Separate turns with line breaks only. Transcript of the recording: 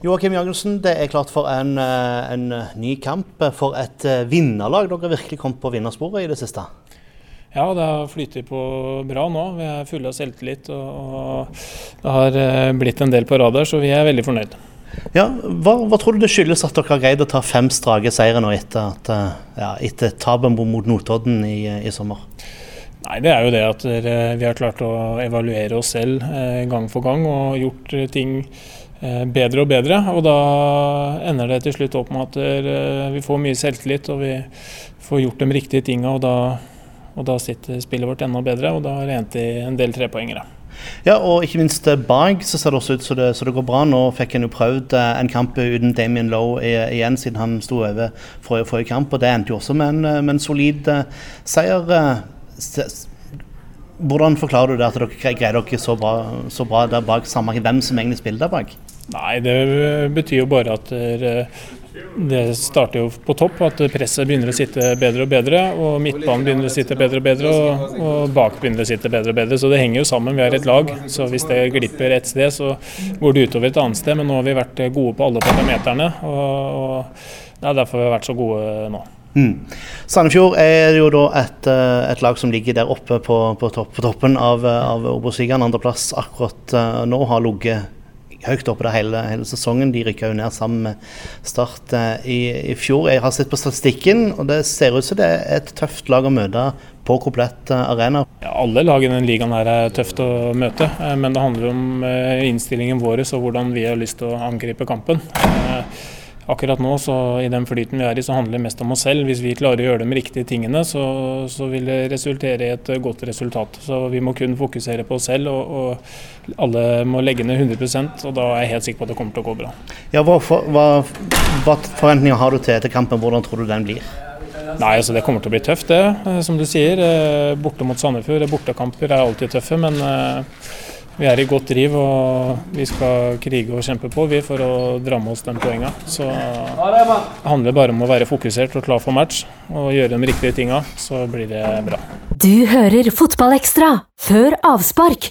Joakim Jørgensen, det er klart for en, eh, en ny kamp for et eh, vinnerlag. Dere har virkelig kommet på vinnersporet i det siste?
Ja, det har flyttet på bra nå. Vi er fulle av selvtillit og, det har eh, blitt en del på radar, så vi er veldig fornøyd.
Ja, hva, hva, tror du det skyldes at dere har greid å ta fem strake seire nå etter, at, ja, etter tapet mot Notodden i, i, sommer?
Nei, Det er jo det at vi har klart å evaluere oss selv gang for gang og gjort ting Eh, bedre og bedre. Og da ender det til slutt opp med at eh, vi får mye selvtillit og vi får gjort de riktige tinga. Og da, og da sitter spillet vårt enda bedre, og da har det endt i en del trepoengere.
Ja, og ikke minst eh, bak så ser det også ut som det, så det, går bra. Nå fikk en jo prøvd en kamp uten Damien Lowe igjen, siden han sto over forrige, forrige kamp. og Det endte jo også med en, med en solid seier. Hvordan forklarer du det at dere greier dere så bra, så bra der bak, samme hvem som egentlig spiller der bak?
Nei, det betyr jo bare at det starter jo på topp, at presset begynner å sitte bedre og bedre. Og midtbanen begynner å sitte bedre og bedre, og, og bak begynner å sitte bedre og bedre. Så det henger jo sammen. Vi er et lag. Så hvis det glipper et sted, så går det utover et annet sted. Men nå har vi vært gode på alle parameterne, og, og det er derfor vi har vært så gode nå. Mm.
Sandefjord er jo da et, eh, et, lag som ligger der oppe på, på, topp, på toppen av, av Obos-ligaen. Andreplass akkurat uh, nå har ligget høyt oppe der hele, hele, sesongen. De rykka jo ned sammen med Start eh, i, i, fjor. Jeg har sett på statistikken, og det ser ut som det er et tøft lag å møte på komplett eh, arena.
Ja, alle lag i denne ligaen her er tøft å møte, eh, men det handler om innstillingen vår og hvordan vi har lyst til å angripe kampen akkurat nå, så i den flyten vi er i, så handler det mest om oss selv. Hvis vi klarer å gjøre de riktige tingene, så, så vil det resultere i et godt resultat. Så vi må kun fokusere på oss selv, og, og alle må legge ned 100% og da er jeg helt sikker på at det kommer til å gå bra.
Ja, hva, hva, hva forventninger har du til etter kampen? Hvordan tror du den blir?
Nei, altså Det kommer til å bli tøft, det. Eh, som du sier. Eh, borte mot Sandefjord. Bortekamper er alltid tøffe, men eh, vi er i godt driv og vi skal krige og kjempe på vi for å dra med oss de poengene. Så det handler bare om å være fokusert og klar for match og gjøre de riktige tinga, så blir det bra.
Du hører Fotballekstra før avspark